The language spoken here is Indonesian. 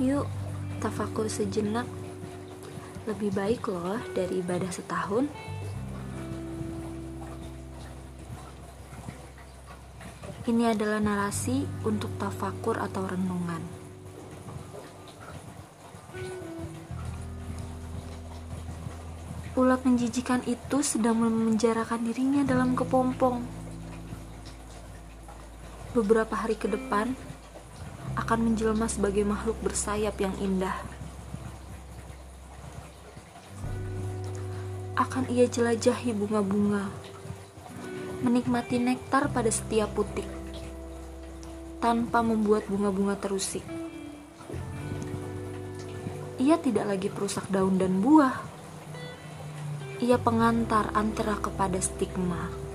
Yuk, tafakur sejenak. Lebih baik loh dari ibadah setahun. Ini adalah narasi untuk tafakur atau renungan. Ulat menjijikan itu sedang memenjarakan dirinya dalam kepompong. Beberapa hari ke depan akan menjelma sebagai makhluk bersayap yang indah. Akan ia jelajahi bunga-bunga, menikmati nektar pada setiap putik, tanpa membuat bunga-bunga terusik. Ia tidak lagi perusak daun dan buah ia pengantar antara kepada stigma.